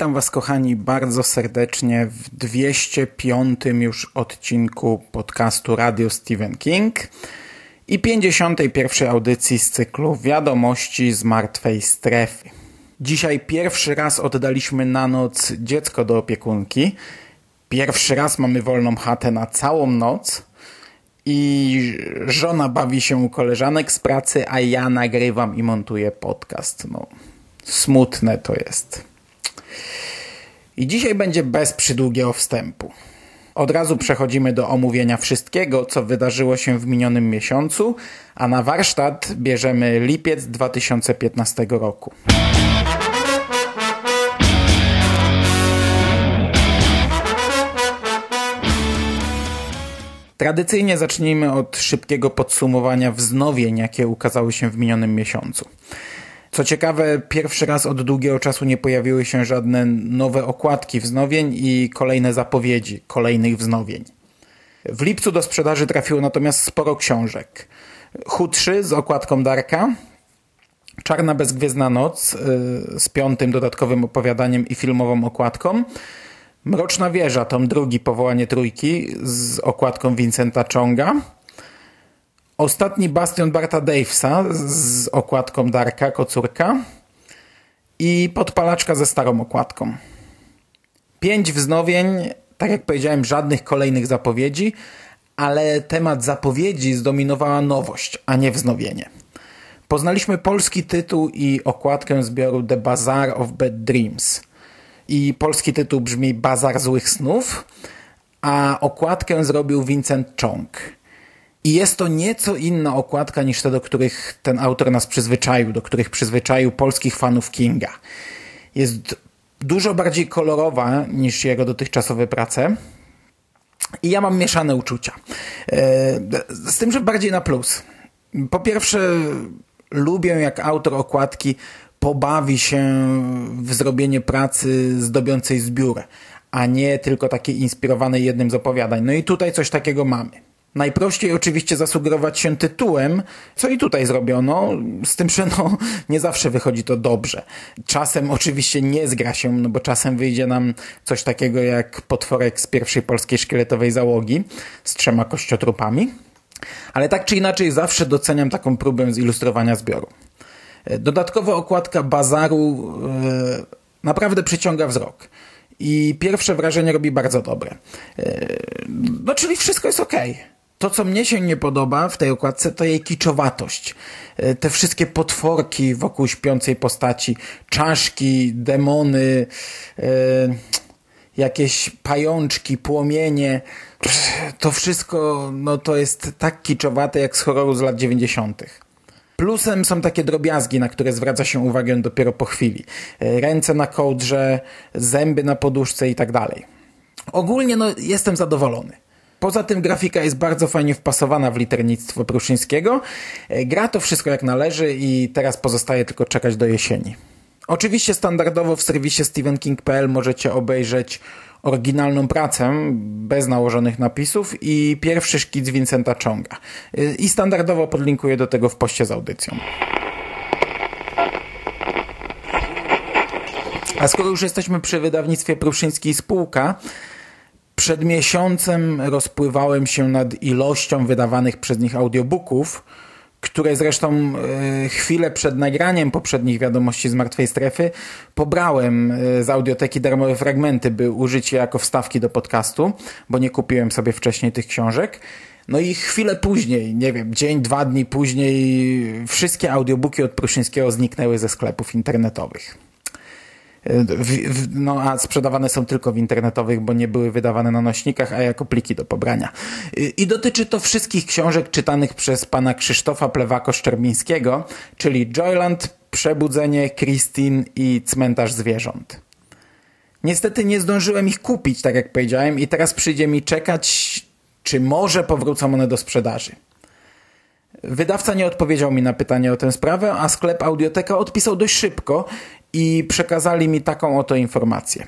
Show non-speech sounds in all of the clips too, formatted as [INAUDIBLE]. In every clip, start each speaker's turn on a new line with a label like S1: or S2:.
S1: Witam Was, kochani, bardzo serdecznie w 205 już odcinku podcastu Radio Stephen King i 51 audycji z cyklu Wiadomości z martwej strefy. Dzisiaj pierwszy raz oddaliśmy na noc dziecko do opiekunki. Pierwszy raz mamy wolną chatę na całą noc. I żona bawi się u koleżanek z pracy, a ja nagrywam i montuję podcast. No, smutne to jest. I dzisiaj będzie bez przydługiego wstępu. Od razu przechodzimy do omówienia wszystkiego, co wydarzyło się w minionym miesiącu, a na warsztat bierzemy lipiec 2015 roku. Tradycyjnie zacznijmy od szybkiego podsumowania wznowień, jakie ukazały się w minionym miesiącu. Co ciekawe, pierwszy raz od długiego czasu nie pojawiły się żadne nowe okładki wznowień i kolejne zapowiedzi kolejnych wznowień. W lipcu do sprzedaży trafiło natomiast sporo książek. Chudszy z okładką Darka, Czarna Bezgwiezdna Noc y, z piątym dodatkowym opowiadaniem i filmową okładką, Mroczna Wieża, tom drugi, Powołanie Trójki z okładką Vincenta Chonga, Ostatni Bastion Barta Davesa z okładką Darka Kocurka i Podpalaczka ze starą okładką. Pięć wznowień, tak jak powiedziałem, żadnych kolejnych zapowiedzi, ale temat zapowiedzi zdominowała nowość, a nie wznowienie. Poznaliśmy polski tytuł i okładkę zbioru The Bazaar of Bad Dreams. I polski tytuł brzmi Bazar Złych Snów, a okładkę zrobił Vincent Chong. I jest to nieco inna okładka niż te, do których ten autor nas przyzwyczaił, do których przyzwyczaił polskich fanów Kinga. Jest dużo bardziej kolorowa niż jego dotychczasowe prace. I ja mam mieszane uczucia. E, z tym, że bardziej na plus. Po pierwsze, lubię jak autor okładki pobawi się w zrobienie pracy zdobiącej zbiór, a nie tylko takiej inspirowanej jednym z opowiadań. No i tutaj coś takiego mamy. Najprościej oczywiście zasugerować się tytułem, co i tutaj zrobiono, z tym, że no, nie zawsze wychodzi to dobrze. Czasem oczywiście nie zgra się, no bo czasem wyjdzie nam coś takiego jak potworek z pierwszej polskiej szkieletowej załogi z trzema kościotrupami. Ale tak czy inaczej zawsze doceniam taką próbę zilustrowania zbioru. Dodatkowo okładka bazaru e, naprawdę przyciąga wzrok. I pierwsze wrażenie robi bardzo dobre. E, no czyli wszystko jest ok. To, co mnie się nie podoba w tej okładce, to jej kiczowatość. E, te wszystkie potworki wokół śpiącej postaci, czaszki, demony, e, jakieś pajączki, płomienie. To wszystko, no to jest tak kiczowate jak z horroru z lat 90. Plusem są takie drobiazgi, na które zwraca się uwagę dopiero po chwili. E, ręce na kołdrze, zęby na poduszce i tak dalej. Ogólnie no, jestem zadowolony. Poza tym grafika jest bardzo fajnie wpasowana w liternictwo Pruszyńskiego. E, gra to wszystko jak należy i teraz pozostaje tylko czekać do jesieni. Oczywiście standardowo w serwisie stephenking.pl możecie obejrzeć oryginalną pracę bez nałożonych napisów i pierwszy szkic Vincenta Chonga. E, I standardowo podlinkuję do tego w poście z audycją. A skoro już jesteśmy przy wydawnictwie Pruszyńskiej Spółka, przed miesiącem rozpływałem się nad ilością wydawanych przez nich audiobooków, które zresztą e, chwilę przed nagraniem poprzednich wiadomości z martwej strefy pobrałem e, z audioteki darmowe fragmenty, by użyć je jako wstawki do podcastu, bo nie kupiłem sobie wcześniej tych książek. No i chwilę później, nie wiem, dzień, dwa dni później wszystkie audiobooki od Pruszyńskiego zniknęły ze sklepów internetowych. No a sprzedawane są tylko w internetowych, bo nie były wydawane na nośnikach, a jako pliki do pobrania. I dotyczy to wszystkich książek czytanych przez pana Krzysztofa Plewako-Szczerbińskiego, czyli Joyland, Przebudzenie, Christine i Cmentarz Zwierząt. Niestety nie zdążyłem ich kupić, tak jak powiedziałem, i teraz przyjdzie mi czekać, czy może powrócą one do sprzedaży. Wydawca nie odpowiedział mi na pytanie o tę sprawę, a sklep Audioteka odpisał dość szybko i przekazali mi taką oto informację.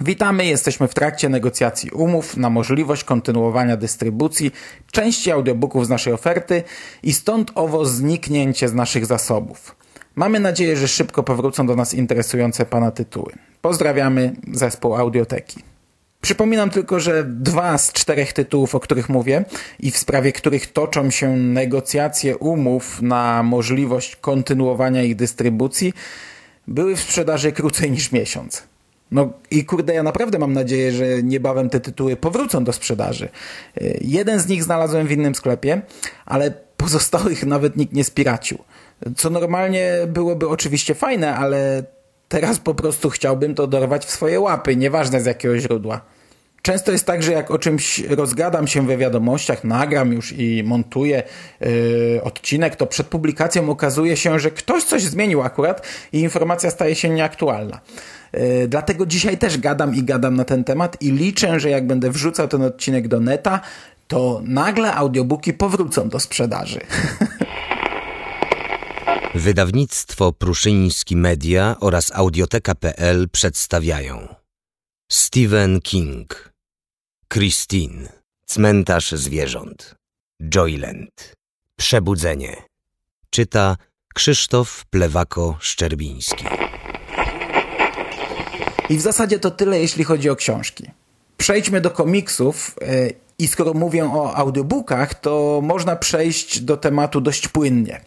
S1: Witamy, jesteśmy w trakcie negocjacji umów na możliwość kontynuowania dystrybucji części audiobooków z naszej oferty i stąd owo zniknięcie z naszych zasobów. Mamy nadzieję, że szybko powrócą do nas interesujące Pana tytuły. Pozdrawiamy zespół Audioteki. Przypominam tylko, że dwa z czterech tytułów, o których mówię i w sprawie których toczą się negocjacje umów na możliwość kontynuowania ich dystrybucji, były w sprzedaży krócej niż miesiąc. No i kurde, ja naprawdę mam nadzieję, że niebawem te tytuły powrócą do sprzedaży. Jeden z nich znalazłem w innym sklepie, ale pozostałych [LAUGHS] nawet nikt nie spiracił. Co normalnie byłoby oczywiście fajne, ale teraz po prostu chciałbym to dorwać w swoje łapy, nieważne z jakiego źródła. Często jest tak, że jak o czymś rozgadam się we wiadomościach, nagram już i montuję yy, odcinek, to przed publikacją okazuje się, że ktoś coś zmienił akurat i informacja staje się nieaktualna. Yy, dlatego dzisiaj też gadam i gadam na ten temat i liczę, że jak będę wrzucał ten odcinek do neta, to nagle audiobooki powrócą do sprzedaży. [LAUGHS]
S2: Wydawnictwo Pruszyński Media oraz Audioteka.pl przedstawiają Stephen King Christine Cmentarz zwierząt Joyland. Przebudzenie. Czyta Krzysztof Plewako-Szczerbiński.
S1: I w zasadzie to tyle, jeśli chodzi o książki. Przejdźmy do komiksów e, i skoro mówię o audiobookach, to można przejść do tematu dość płynnie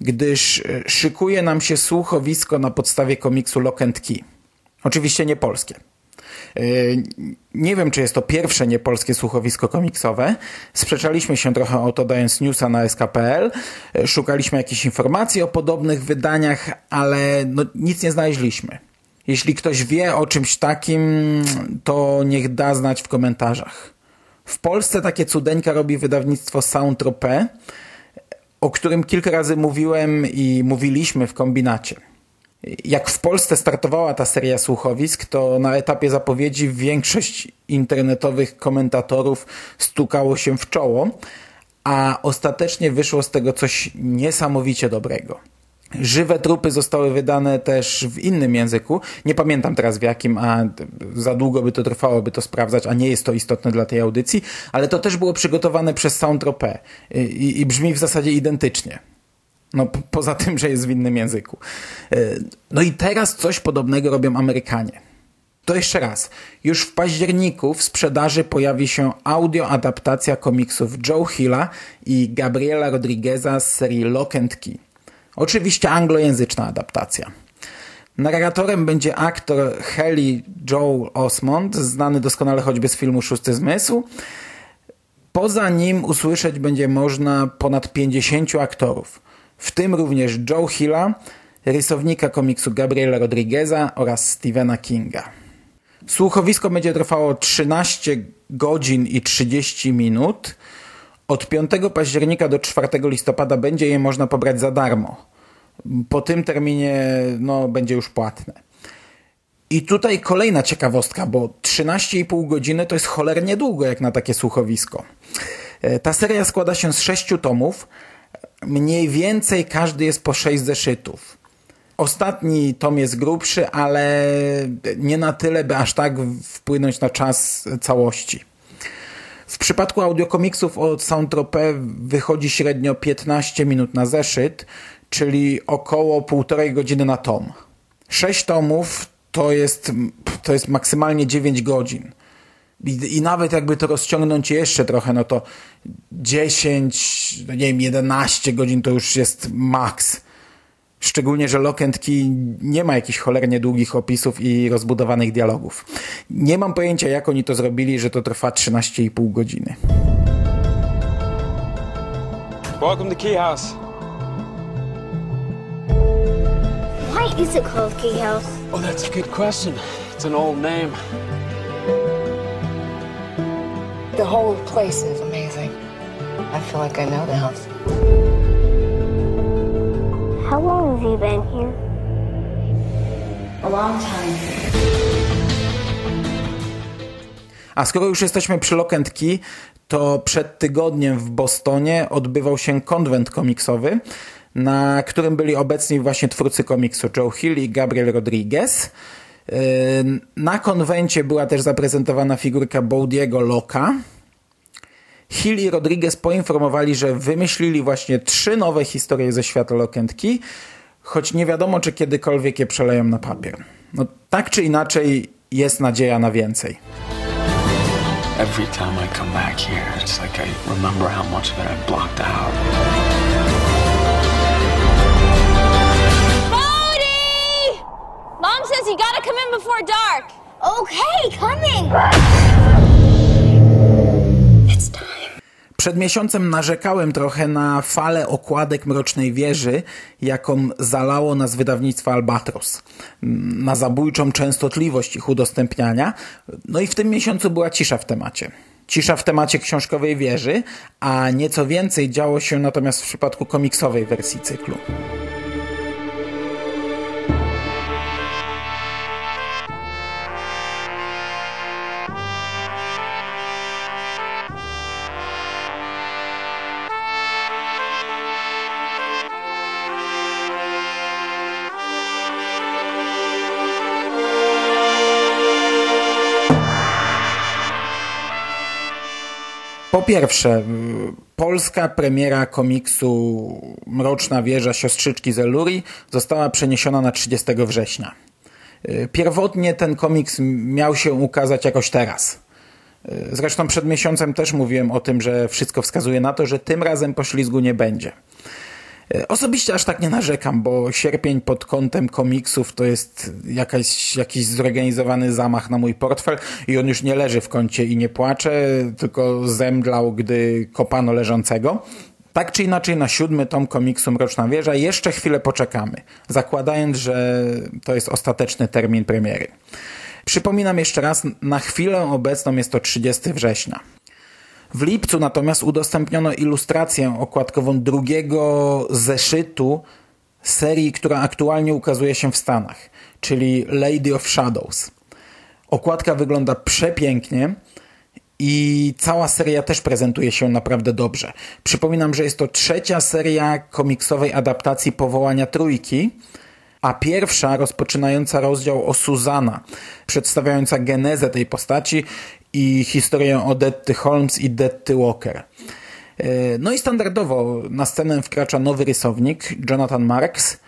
S1: gdyż e, szykuje nam się słuchowisko na podstawie komiksu Lock and Key. Oczywiście nie polskie. E, nie wiem, czy jest to pierwsze niepolskie słuchowisko komiksowe. Sprzeczaliśmy się trochę o to, dając newsa na SKPL. E, szukaliśmy jakichś informacji o podobnych wydaniach, ale no, nic nie znaleźliśmy. Jeśli ktoś wie o czymś takim, to niech da znać w komentarzach. W Polsce takie cudeńka robi wydawnictwo Soundtropé, o którym kilka razy mówiłem i mówiliśmy w kombinacie. Jak w Polsce startowała ta seria słuchowisk, to na etapie zapowiedzi większość internetowych komentatorów stukało się w czoło, a ostatecznie wyszło z tego coś niesamowicie dobrego. Żywe trupy zostały wydane też w innym języku. Nie pamiętam teraz w jakim, a za długo by to trwało, by to sprawdzać, a nie jest to istotne dla tej audycji, ale to też było przygotowane przez Soundtropé i, i brzmi w zasadzie identycznie. No, poza tym, że jest w innym języku. E, no i teraz coś podobnego robią Amerykanie. To jeszcze raz. Już w październiku w sprzedaży pojawi się audio adaptacja komiksów Joe Hilla i Gabriela Rodrigueza z serii Lock and Key. Oczywiście anglojęzyczna adaptacja. Narratorem będzie aktor Heli Joel Osmond, znany doskonale choćby z filmu Szósty Zmysł. Poza nim usłyszeć będzie można ponad 50 aktorów, w tym również Joe Hilla, rysownika komiksu Gabriela Rodrigueza oraz Stephena Kinga. Słuchowisko będzie trwało 13 godzin i 30 minut. Od 5 października do 4 listopada będzie je można pobrać za darmo po tym terminie no, będzie już płatne. I tutaj kolejna ciekawostka, bo 13,5 godziny to jest cholernie długo jak na takie słuchowisko. E, ta seria składa się z sześciu tomów. Mniej więcej każdy jest po sześć zeszytów. Ostatni tom jest grubszy, ale nie na tyle, by aż tak wpłynąć na czas całości. W przypadku audiokomiksów od Soundtropé wychodzi średnio 15 minut na zeszyt, czyli około półtorej godziny na tom. Sześć tomów to jest, to jest maksymalnie 9 godzin. I, I, nawet jakby to rozciągnąć jeszcze trochę, no to 10, no nie wiem, 11 godzin to już jest maks. Szczególnie, że Lock and Key nie ma jakichś cholernie długich opisów i rozbudowanych dialogów. Nie mam pojęcia, jak oni to zrobili, że to trwa 13,5 godziny.
S3: Welcome to Key House. Is it called Key House?
S4: Oh, that's a good question. It's an old name.
S5: The whole place is amazing. I feel like I know the house.
S3: How long have you been here?
S5: A long time.
S1: A skoro już jesteśmy przy Lock and Key, to przed tygodniem w Bostonie odbywał się konwent komiksowy, na którym byli obecni właśnie twórcy komiksu Joe Hill i Gabriel Rodriguez. Yy, na konwencie była też zaprezentowana figurka Boudiego Loka. Hill i Rodriguez poinformowali, że wymyślili właśnie trzy nowe historie ze świata Key, choć nie wiadomo, czy kiedykolwiek je przeleją na papier. No, tak czy inaczej jest nadzieja na więcej.
S4: Every time I come back here, it's like I remember how much of it I blocked out.
S6: Mom says you gotta come in before dark.
S3: Okay, coming!
S5: It's time.
S1: Przed miesiącem narzekałem trochę na falę okładek Mrocznej Wieży, jaką zalało nas wydawnictwo Albatros. Na zabójczą częstotliwość ich udostępniania. No i w tym miesiącu była cisza w temacie. Cisza w temacie książkowej wieży, a nieco więcej działo się natomiast w przypadku komiksowej wersji cyklu. Po pierwsze, polska premiera komiksu Mroczna Wieża Siostrzyczki z Eluri została przeniesiona na 30 września. Y, Pierwotnie ten komiks miał się ukazać jakoś teraz. Y, Zresztą przed miesiącem też mówiłem o tym, że wszystko wskazuje na to, że tym razem poślizgu nie będzie. Osobiście aż tak nie narzekam, bo sierpień pod kątem komiksów to jest jakaś, jakiś zorganizowany zamach na mój portfel i on już nie leży w kącie i nie płacze, tylko zemdlał, gdy kopano leżącego. Tak czy inaczej na siódmy tom komiksu Mroczna Wieża jeszcze chwilę poczekamy, zakładając, że to jest ostateczny termin premiery. Przypominam jeszcze raz, na chwilę obecną jest to 30 września. W lipcu natomiast udostępniono ilustrację okładkową drugiego zeszytu serii, która aktualnie ukazuje się w Stanach, czyli Lady of Shadows. Okładka wygląda przepięknie i cała seria też prezentuje się naprawdę dobrze. Przypominam, że jest to trzecia seria komiksowej adaptacji powołania trójki, a pierwsza rozpoczynająca rozdział o Susana, przedstawiająca genezę tej postaci i historię o Detty Holmes i Detty Walker. E, No i standardowo na scenę wkracza nowy rysownik, Jonathan Marks,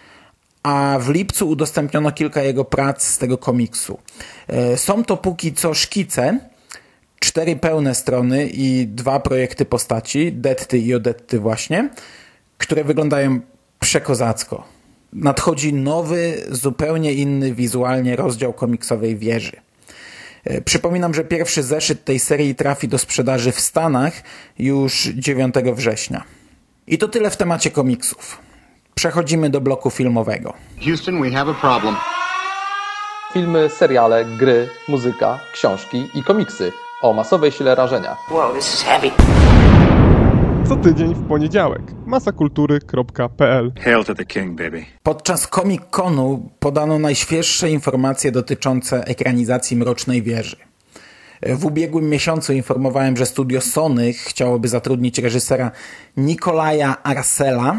S1: a w lipcu udostępniono kilka jego prac z tego komiksu. E, Są to póki co szkice, cztery pełne strony i dwa projekty postaci, Detty i Odetty właśnie, które wyglądają przekozacko. Nadchodzi nowy, zupełnie inny wizualnie rozdział komiksowej wieży. E, Przypominam, że pierwszy zeszyt tej serii trafi do sprzedaży w Stanach już 9 września. I to tyle w temacie komiksów. Przechodzimy do bloku filmowego.
S7: Houston, we have a problem.
S8: Filmy, seriale, gry, muzyka, książki i komiksy o masowej sile rażenia.
S9: Co tydzień w poniedziałek. masakultury.pl
S10: Hail to the king, baby.
S1: Podczas Comic Conu podano najświeższe informacje dotyczące ekranizacji Mrocznej Wieży. W ubiegłym miesiącu informowałem, że studio Sony chciałoby zatrudnić reżysera Nikolaja Arsela.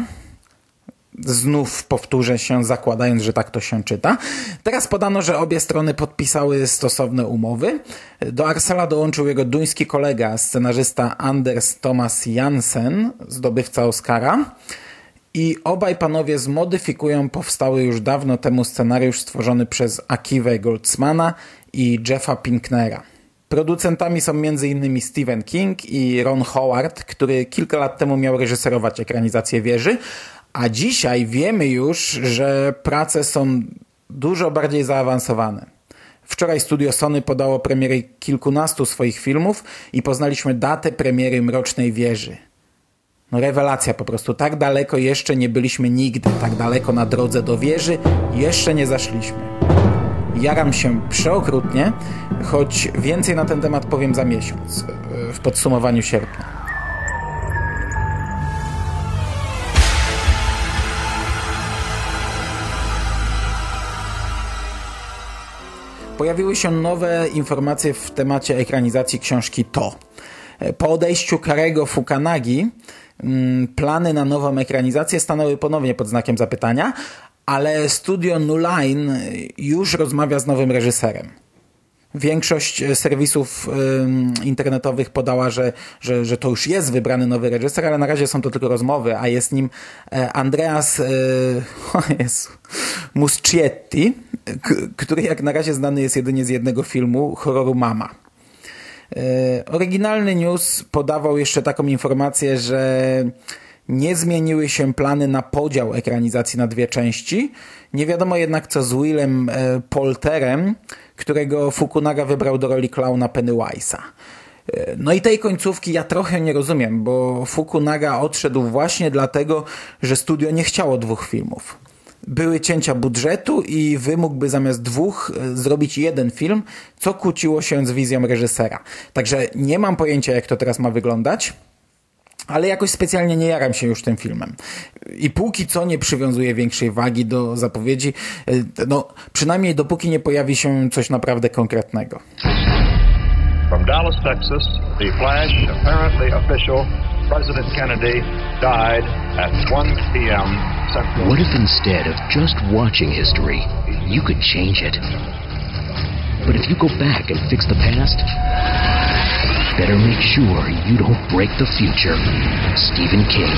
S1: Znów powtórzę się, zakładając, że tak to się czyta. Teraz podano, że obie strony podpisały stosowne umowy. Do Arsela dołączył jego duński kolega, scenarzysta Anders Thomas Jansen, zdobywca Oscara. I obaj panowie zmodyfikują powstały już dawno temu scenariusz stworzony przez Akiwę Goldsmana i Jeffa Pinknera. Producentami są m.in. Stephen King i Ron Howard, który kilka lat temu miał reżyserować ekranizację wieży, a dzisiaj wiemy już, że prace są dużo bardziej zaawansowane. Wczoraj studio Sony podało premiery kilkunastu swoich filmów i poznaliśmy datę premiery Mrocznej Wieży. No rewelacja po prostu. Tak daleko jeszcze nie byliśmy nigdy. Tak daleko na drodze do wieży jeszcze nie zaszliśmy. Jaram się przeokrutnie, choć więcej na ten temat powiem za miesiąc, w podsumowaniu sierpnia. Pojawiły się nowe informacje w temacie ekranizacji książki To. Po odejściu Karego Fukanagi mm, plany na nową ekranizację stanęły ponownie pod znakiem zapytania, ale studio New Line już rozmawia z nowym reżyserem. Większość serwisów y, internetowych podała, że, że, że to już jest wybrany nowy reżyser, ale na razie są to tylko rozmowy, a jest nim e, Andreas [LAUGHS] y, Jezu, Muschietti, który jak na razie znany jest jedynie z jednego filmu, horroru Mama. E, oryginalny news podawał jeszcze taką informację, że nie zmieniły się plany na podział ekranizacji na dwie części. Nie wiadomo jednak co z Willem e, Polterem, którego Fukunaga wybrał do roli klauna Pennywise'a. E, no i tej końcówki ja trochę nie rozumiem, bo Fukunaga odszedł właśnie dlatego, że studio nie chciało dwóch filmów były cięcia budżetu i wymógłby zamiast dwóch e, zrobić jeden film, co kłóciło się z wizją reżysera. Także nie mam pojęcia, jak to teraz ma wyglądać. Ale jakoś specjalnie nie jaram się już tym filmem. I póki co nie przywiązuję większej wagi do zapowiedzi, e, no przynajmniej dopóki nie pojawi się coś naprawdę konkretnego. From Dallas, Texas, the flash, apparently official, President Kennedy died at 1 p.m. Central. What if instead of just watching history, you could change it? But if you go back and fix the past, better make sure you don't break the future. Stephen King,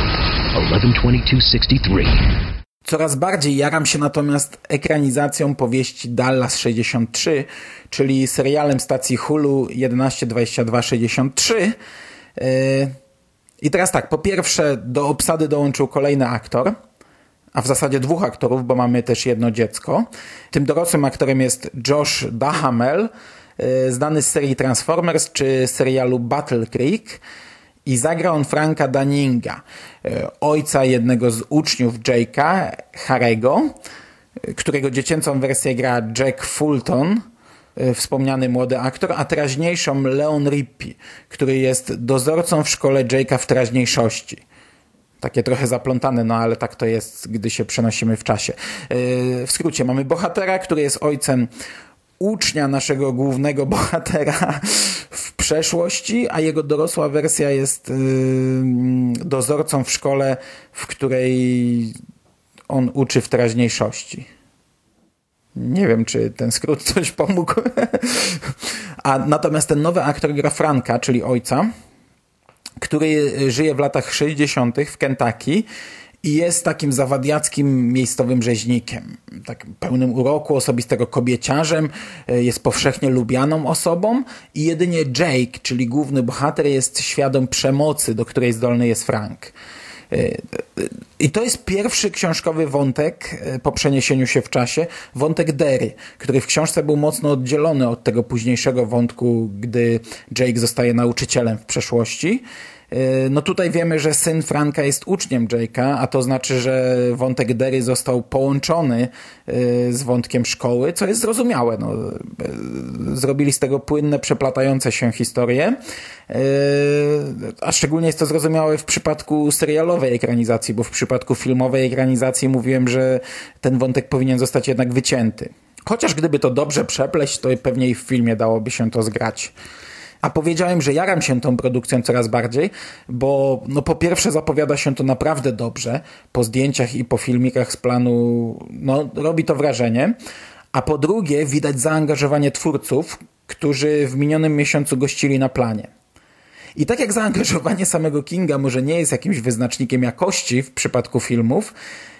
S1: 112263. Coraz bardziej jaram się natomiast ekranizacją powieści Dallas 63, czyli serialem stacji Hulu 112263. Yy, I teraz tak, po pierwsze do obsady dołączył kolejny aktor, a w zasadzie dwóch aktorów, bo mamy też jedno dziecko. Tym dorosłym aktorem jest Josh Dahamel, znany z serii Transformers czy serialu Battle Creek i zagra on Franka Daninga, yy, ojca jednego z uczniów Jake'a, Harego, którego dziecięcą wersję gra Jack Fulton, E, wspomniany młody aktor, a teraźniejszą Leon Rippey, który jest dozorcą w szkole Jake'a w teraźniejszości. Takie trochę zaplątane, no ale tak to jest, gdy się przenosimy w czasie. E, w skrócie, mamy bohatera, który jest ojcem ucznia naszego głównego [LAUGHS] bohatera w przeszłości, a jego dorosła wersja jest dozorcą w szkole, w której on uczy w teraźniejszości. Nie wiem, czy ten skrót [LAUGHS] coś pomógł. A natomiast ten nowy aktor gra Franka, czyli ojca, który żyje w latach 60. w Kentucky i jest takim zawadiackim miejscowym rzeźnikiem. Tak pełnym uroku, osobistego kobieciarzem, jest powszechnie lubianą osobą i jedynie Jake, czyli główny bohater, jest świadom przemocy, do której zdolny jest Frank. E, I to jest pierwszy książkowy wątek e, po przeniesieniu się w czasie, wątek Derry, który w książce był mocno oddzielony od tego późniejszego wątku, gdy Jake zostaje nauczycielem w przeszłości. E, no tutaj wiemy, że syn Franka jest uczniem Jake'a, a to znaczy, że wątek Derry został połączony e, z wątkiem szkoły, co jest zrozumiałe. No, e, zrobili z tego płynne, przeplatające się historie, a szczególnie jest to zrozumiałe w przypadku serialowej ekranizacji, bo w przypadku filmowej ekranizacji mówiłem, że ten wątek powinien zostać jednak wycięty. Chociaż gdyby to dobrze przepleść, to pewnie i w filmie dałoby się to zgrać. A powiedziałem, że jaram się tą produkcją coraz bardziej, bo no po pierwsze zapowiada się to naprawdę dobrze. Po zdjęciach i po filmikach z planu no, robi to wrażenie. A po drugie widać zaangażowanie twórców, którzy w minionym miesiącu gościli na planie. I tak jak zaangażowanie samego Kinga może nie jest jakimś wyznacznikiem jakości w przypadku filmów,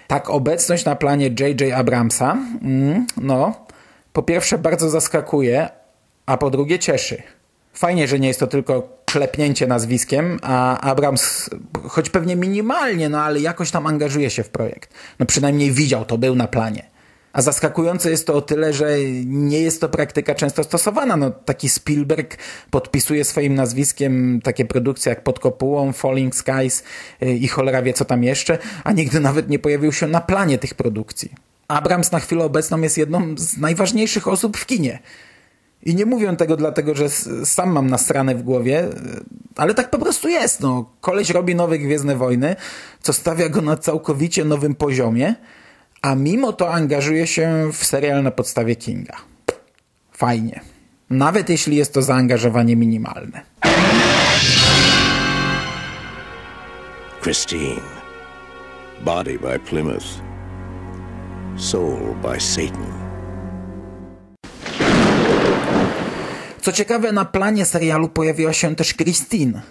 S1: tak obecność na planie J.J. Abramsa, mm, no, po pierwsze bardzo zaskakuje, a po drugie cieszy. Fajnie, że nie jest to tylko klepnięcie nazwiskiem, a Abrams, choć pewnie minimalnie, no ale jakoś tam angażuje się w projekt. No przynajmniej widział to, był na planie. A zaskakujące jest to o tyle, że nie jest to praktyka często stosowana. No, taki Spielberg podpisuje swoim nazwiskiem takie produkcje jak Pod kopułą, Falling Skies y, i cholera wie co tam jeszcze, a nigdy nawet nie pojawił się na planie tych produkcji. Abrams na chwilę obecną jest jedną z najważniejszych osób w kinie. I nie mówię tego dlatego, że sam mam nasrane w głowie, ale tak po prostu jest. No. Koleś robi nowe Gwiezdne Wojny, co stawia go na całkowicie nowym poziomie, a mimo to angażuje się w serial na podstawie Kinga. Fajnie. Nawet jeśli jest to zaangażowanie minimalne.
S7: Christine. Body by Plymouth. Soul by Satan.
S1: Co ciekawe, na planie serialu pojawiła się też Christine,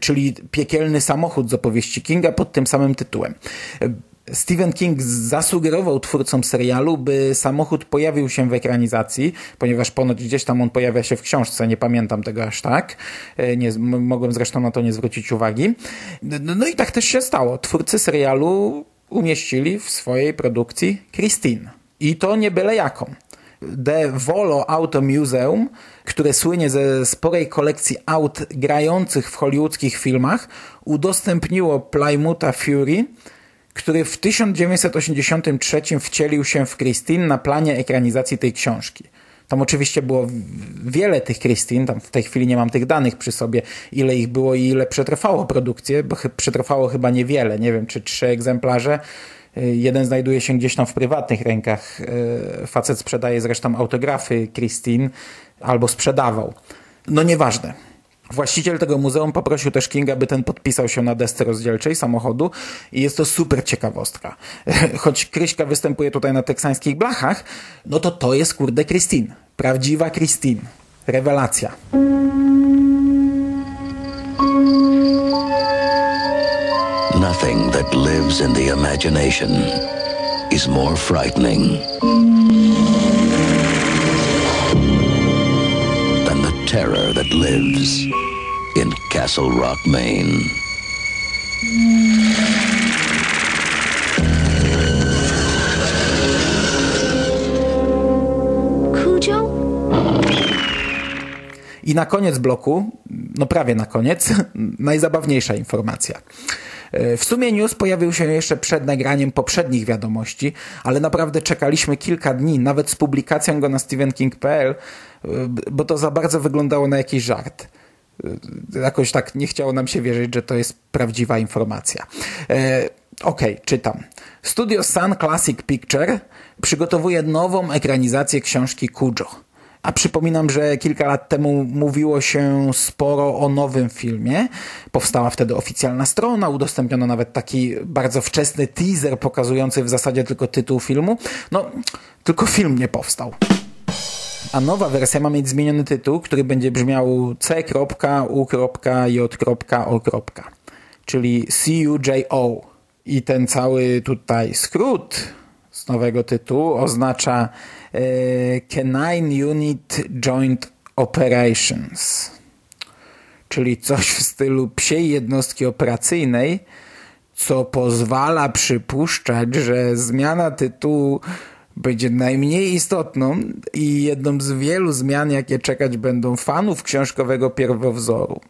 S1: czyli piekielny samochód z opowieści Kinga pod tym samym tytułem. Stephen King zasugerował twórcom serialu, by samochód pojawił się w ekranizacji, ponieważ ponoć gdzieś tam on pojawia się w książce, nie pamiętam tego aż tak. Nie, mogłem zresztą na to nie zwrócić uwagi. No, no i tak też się stało. Twórcy serialu umieścili w swojej produkcji Christine. I to nie byle jaką. The Volo Auto Museum, które słynie ze sporej kolekcji aut grających w hollywoodzkich filmach, udostępniło Plymoutha Fury, który w 1983 wcielił się w Christine na planie ekranizacji tej książki. Tam oczywiście było wiele tych Christine, tam w tej chwili nie mam tych danych przy sobie, ile ich było i ile przetrwało produkcję, bo przetrwało chyba niewiele, nie wiem, czy trzy egzemplarze, jeden znajduje się gdzieś tam w prywatnych rękach. Y, facet sprzedaje zresztą autografy Christine albo sprzedawał. No nieważne. Właściciel tego muzeum poprosił też Kinga, by ten podpisał się na desce rozdzielczej samochodu i jest to super ciekawostka. [LAUGHS] Choć Kryśka występuje tutaj na teksańskich blachach, no to to jest kurde Christine. Prawdziwa Christine. Rewelacja.
S7: Nothing that lives in the imagination is more frightening than the terror that lives in Castle Rock, Maine.
S3: Cujo?
S1: I na koniec bloku, no prawie na koniec, [LAUGHS] najzabawniejsza informacja. E, w sumie news pojawił się jeszcze przed nagraniem poprzednich wiadomości, ale naprawdę czekaliśmy kilka dni, nawet z publikacją go na stevenking.pl, e, bo to za bardzo wyglądało na jakiś żart. E, jakoś tak nie chciało nam się wierzyć, że to jest prawdziwa informacja. Okej, okay, czytam. Studio Sun Classic Picture przygotowuje nową ekranizację książki Cujo. A przypominam, że kilka lat temu mówiło się sporo o nowym filmie. Powstała wtedy oficjalna strona, udostępniono nawet taki bardzo wczesny teaser pokazujący w zasadzie tylko tytuł filmu. No, tylko film nie powstał. A nowa wersja ma mieć zmieniony tytuł, który będzie brzmiał C.U.J.O. Czyli CUJO. I ten cały tutaj skrót z nowego tytułu oznacza Canine Unit Joint Operations, czyli coś w stylu psiej jednostki operacyjnej, co pozwala przypuszczać, że zmiana tytułu będzie najmniej istotną i jedną z wielu zmian, jakie czekać będą fanów książkowego pierwowzoru.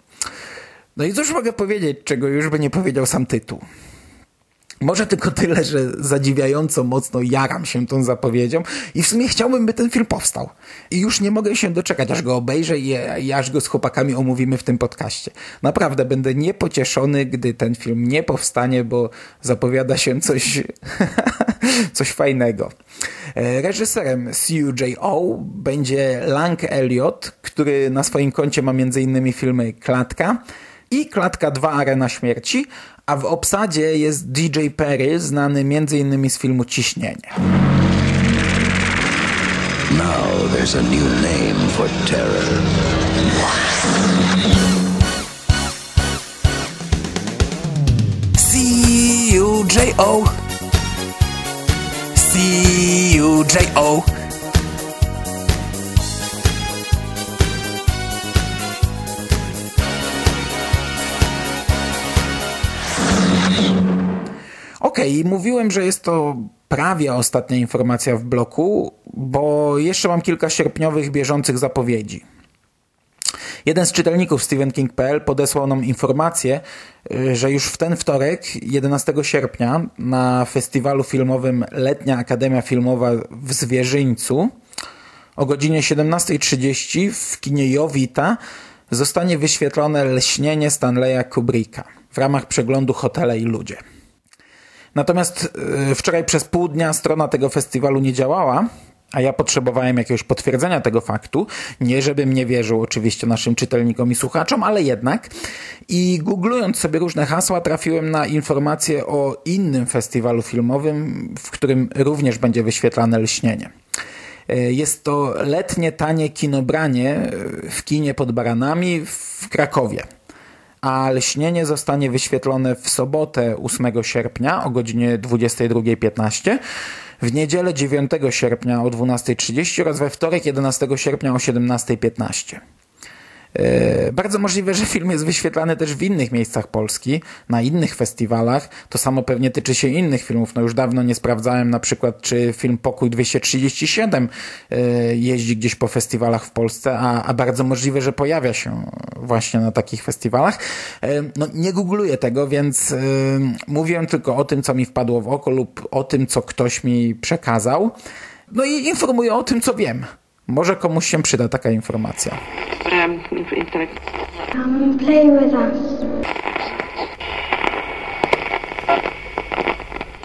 S1: No i cóż mogę powiedzieć, czego już by nie powiedział sam tytuł. Może tylko tyle, że zadziwiająco mocno jaram się tą zapowiedzią i w sumie chciałbym, by ten film powstał. I już nie mogę się doczekać, aż go obejrzę i, i aż go z chłopakami omówimy w tym podcaście. Naprawdę będę niepocieszony, gdy ten film nie powstanie, bo zapowiada się coś, [LAUGHS] coś fajnego. E, reżyserem CUJO będzie Lang Elliot, który na swoim koncie ma m.in. filmy Klatka, i Klatka 2 Arena Śmierci, a w obsadzie jest DJ Perry, znany m.in. z filmu Ciśnienie.
S7: Now there's a new name for terror.
S1: C-U-J-O C-U-J-O Okej, okay, mówiłem, że jest to prawie ostatnia informacja w bloku, bo jeszcze mam kilka sierpniowych bieżących zapowiedzi. Jeden z czytelników StephenKing.pl podesłał nam informację, y, że już w ten wtorek, 11 sierpnia, na festiwalu filmowym Letnia Akademia Filmowa w Zwierzyńcu o godzinie 17.30 w kinie Jowita zostanie wyświetlone Lśnienie Stanleya Kubricka w ramach przeglądu Hotele i Ludzie. Natomiast y, wczoraj przez pół dnia strona tego festiwalu nie działała, a ja potrzebowałem jakiegoś potwierdzenia tego faktu. Nie, żebym nie wierzył oczywiście naszym czytelnikom i słuchaczom, ale jednak. I googlując sobie różne hasła, trafiłem na informację o innym festiwalu filmowym, w którym również będzie wyświetlane lśnienie. Y, jest to letnie tanie kinobranie y, w kinie pod Baranami w Krakowie a Lśnienie zostanie wyświetlone w sobotę 8 sierpnia o godzinie 22.15, w niedzielę 9 sierpnia o 12.30 oraz we wtorek 11 sierpnia o 17.15. E, bardzo możliwe, że film jest wyświetlany też w innych miejscach Polski, na innych festiwalach. To samo pewnie tyczy się innych filmów. No już dawno nie sprawdzałem na przykład, czy film Pokój 237 e, jeździ gdzieś po festiwalach w Polsce, a, a bardzo możliwe, że pojawia się właśnie na takich festiwalach. E, no nie googluję tego, więc mówiłem tylko o tym, co mi wpadło w oko lub o tym, co ktoś mi przekazał. No i informuję o tym, co wiem. Może komuś się przyda taka informacja.
S3: Come play with us.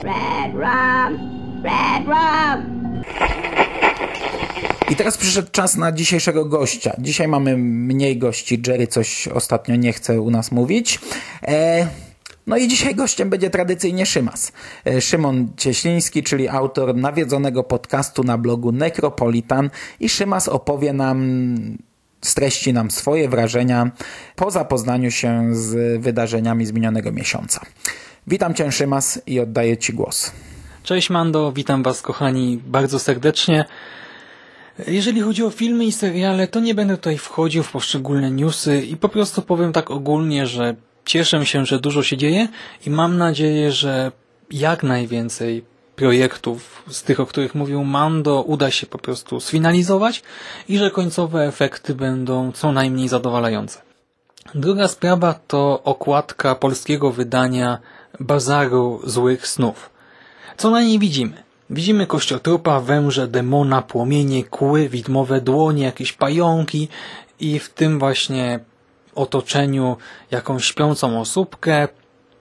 S3: Red rum, red rum.
S1: I teraz przyszedł czas na dzisiejszego gościa. Dzisiaj mamy mniej gości. Jerry coś ostatnio nie chce u nas mówić. E, no i dzisiaj gościem będzie tradycyjnie Szymas. E, Szymon Cieśliński, czyli autor nawiedzonego podcastu na blogu Necropolitan i Szymas opowie nam streści nam swoje wrażenia po zapoznaniu się z wydarzeniami z minionego miesiąca. Witam Cię Szymas i oddaję Ci głos.
S10: Cześć Mando, witam Was kochani bardzo serdecznie. Jeżeli chodzi o filmy i seriale, to nie będę tutaj wchodził w poszczególne newsy i po prostu powiem tak ogólnie, że cieszę się, że dużo się dzieje i mam nadzieję, że jak najwięcej projektów z tych, o których mówił Mando, uda się po prostu sfinalizować i że końcowe efekty będą co najmniej zadowalające. Druga sprawa to okładka polskiego wydania Bazaru Złych Snów. Co na niej widzimy? Widzimy kościotrupa, węże, demona, płomienie, kły, widmowe dłonie, jakieś pająki i w tym właśnie otoczeniu jakąś śpiącą osóbkę,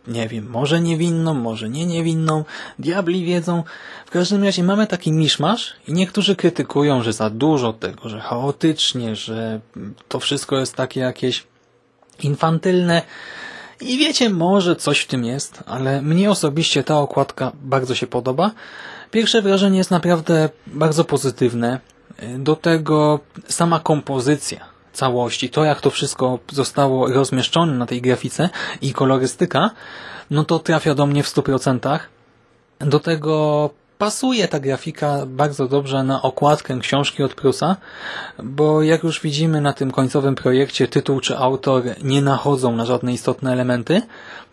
S10: nie wiem, może niewinną, może nie niewinną, diabli wiedzą. W każdym razie mamy taki miszmasz i niektórzy krytykują, że za dużo tego, że chaotycznie, że to wszystko jest takie jakieś infantylne. I wiecie, może coś w tym jest, ale mnie osobiście ta okładka bardzo się podoba. Pierwsze wrażenie jest naprawdę bardzo pozytywne. Do tego sama kompozycja całości, to jak to wszystko zostało rozmieszczone na tej grafice i kolorystyka, no to trafia do mnie w 100%. Do tego pasuje ta grafika bardzo dobrze na okładkę książki od Prusa, bo jak już widzimy na tym końcowym projekcie, tytuł czy autor nie nachodzą na żadne istotne elementy,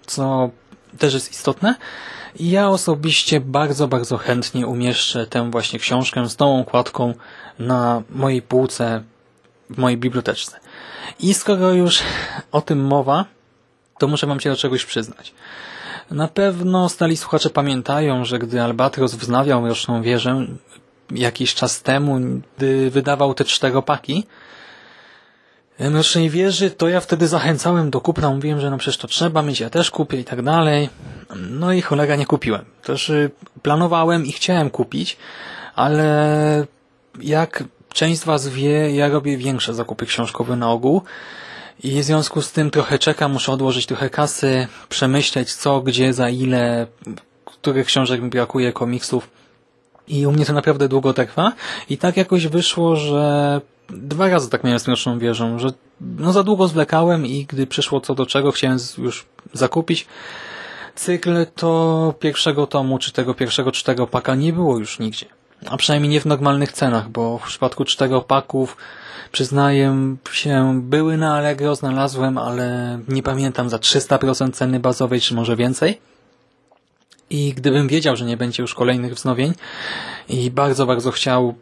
S10: co też jest istotne. Ja osobiście bardzo, bardzo chętnie umieszczę tę właśnie książkę z tą okładką na mojej półce w mojej biblioteczce. I skoro już o tym mowa, to muszę wam się do czegoś przyznać. Na pewno stali słuchacze pamiętają, że gdy Albatros wznawiał Mroczną Wieżę jakiś czas temu, gdy wydawał te czteropaki Mrocznej Wieży, to ja wtedy zachęcałem do kupna, mówiłem, że no przecież to trzeba mieć, ja też kupię i tak dalej. No i cholera nie kupiłem. Też y, planowałem i chciałem kupić, ale jak część z Was wie, ja robię większe zakupy książkowe na ogół i w związku z tym trochę czekam, muszę odłożyć trochę kasy, przemyśleć co, gdzie, za ile, których książek mi brakuje, komiksów. I u mnie to naprawdę długo trwa. I tak jakoś wyszło, że dwa razy tak miałem z Mroczną Wieżą, że no za długo zwlekałem i gdy przyszło co do czego, chciałem już zakupić. Cykl, to pierwszego tomu, czy tego pierwszego czteropaka nie było już nigdzie a przynajmniej nie w normalnych cenach, bo w przypadku czteropaków przyznaję się, były na Allegro, znalazłem, ale nie pamiętam za 300% ceny bazowej, czy może więcej. I gdybym wiedział, że nie będzie już kolejnych wznowień i bardzo, bardzo chciał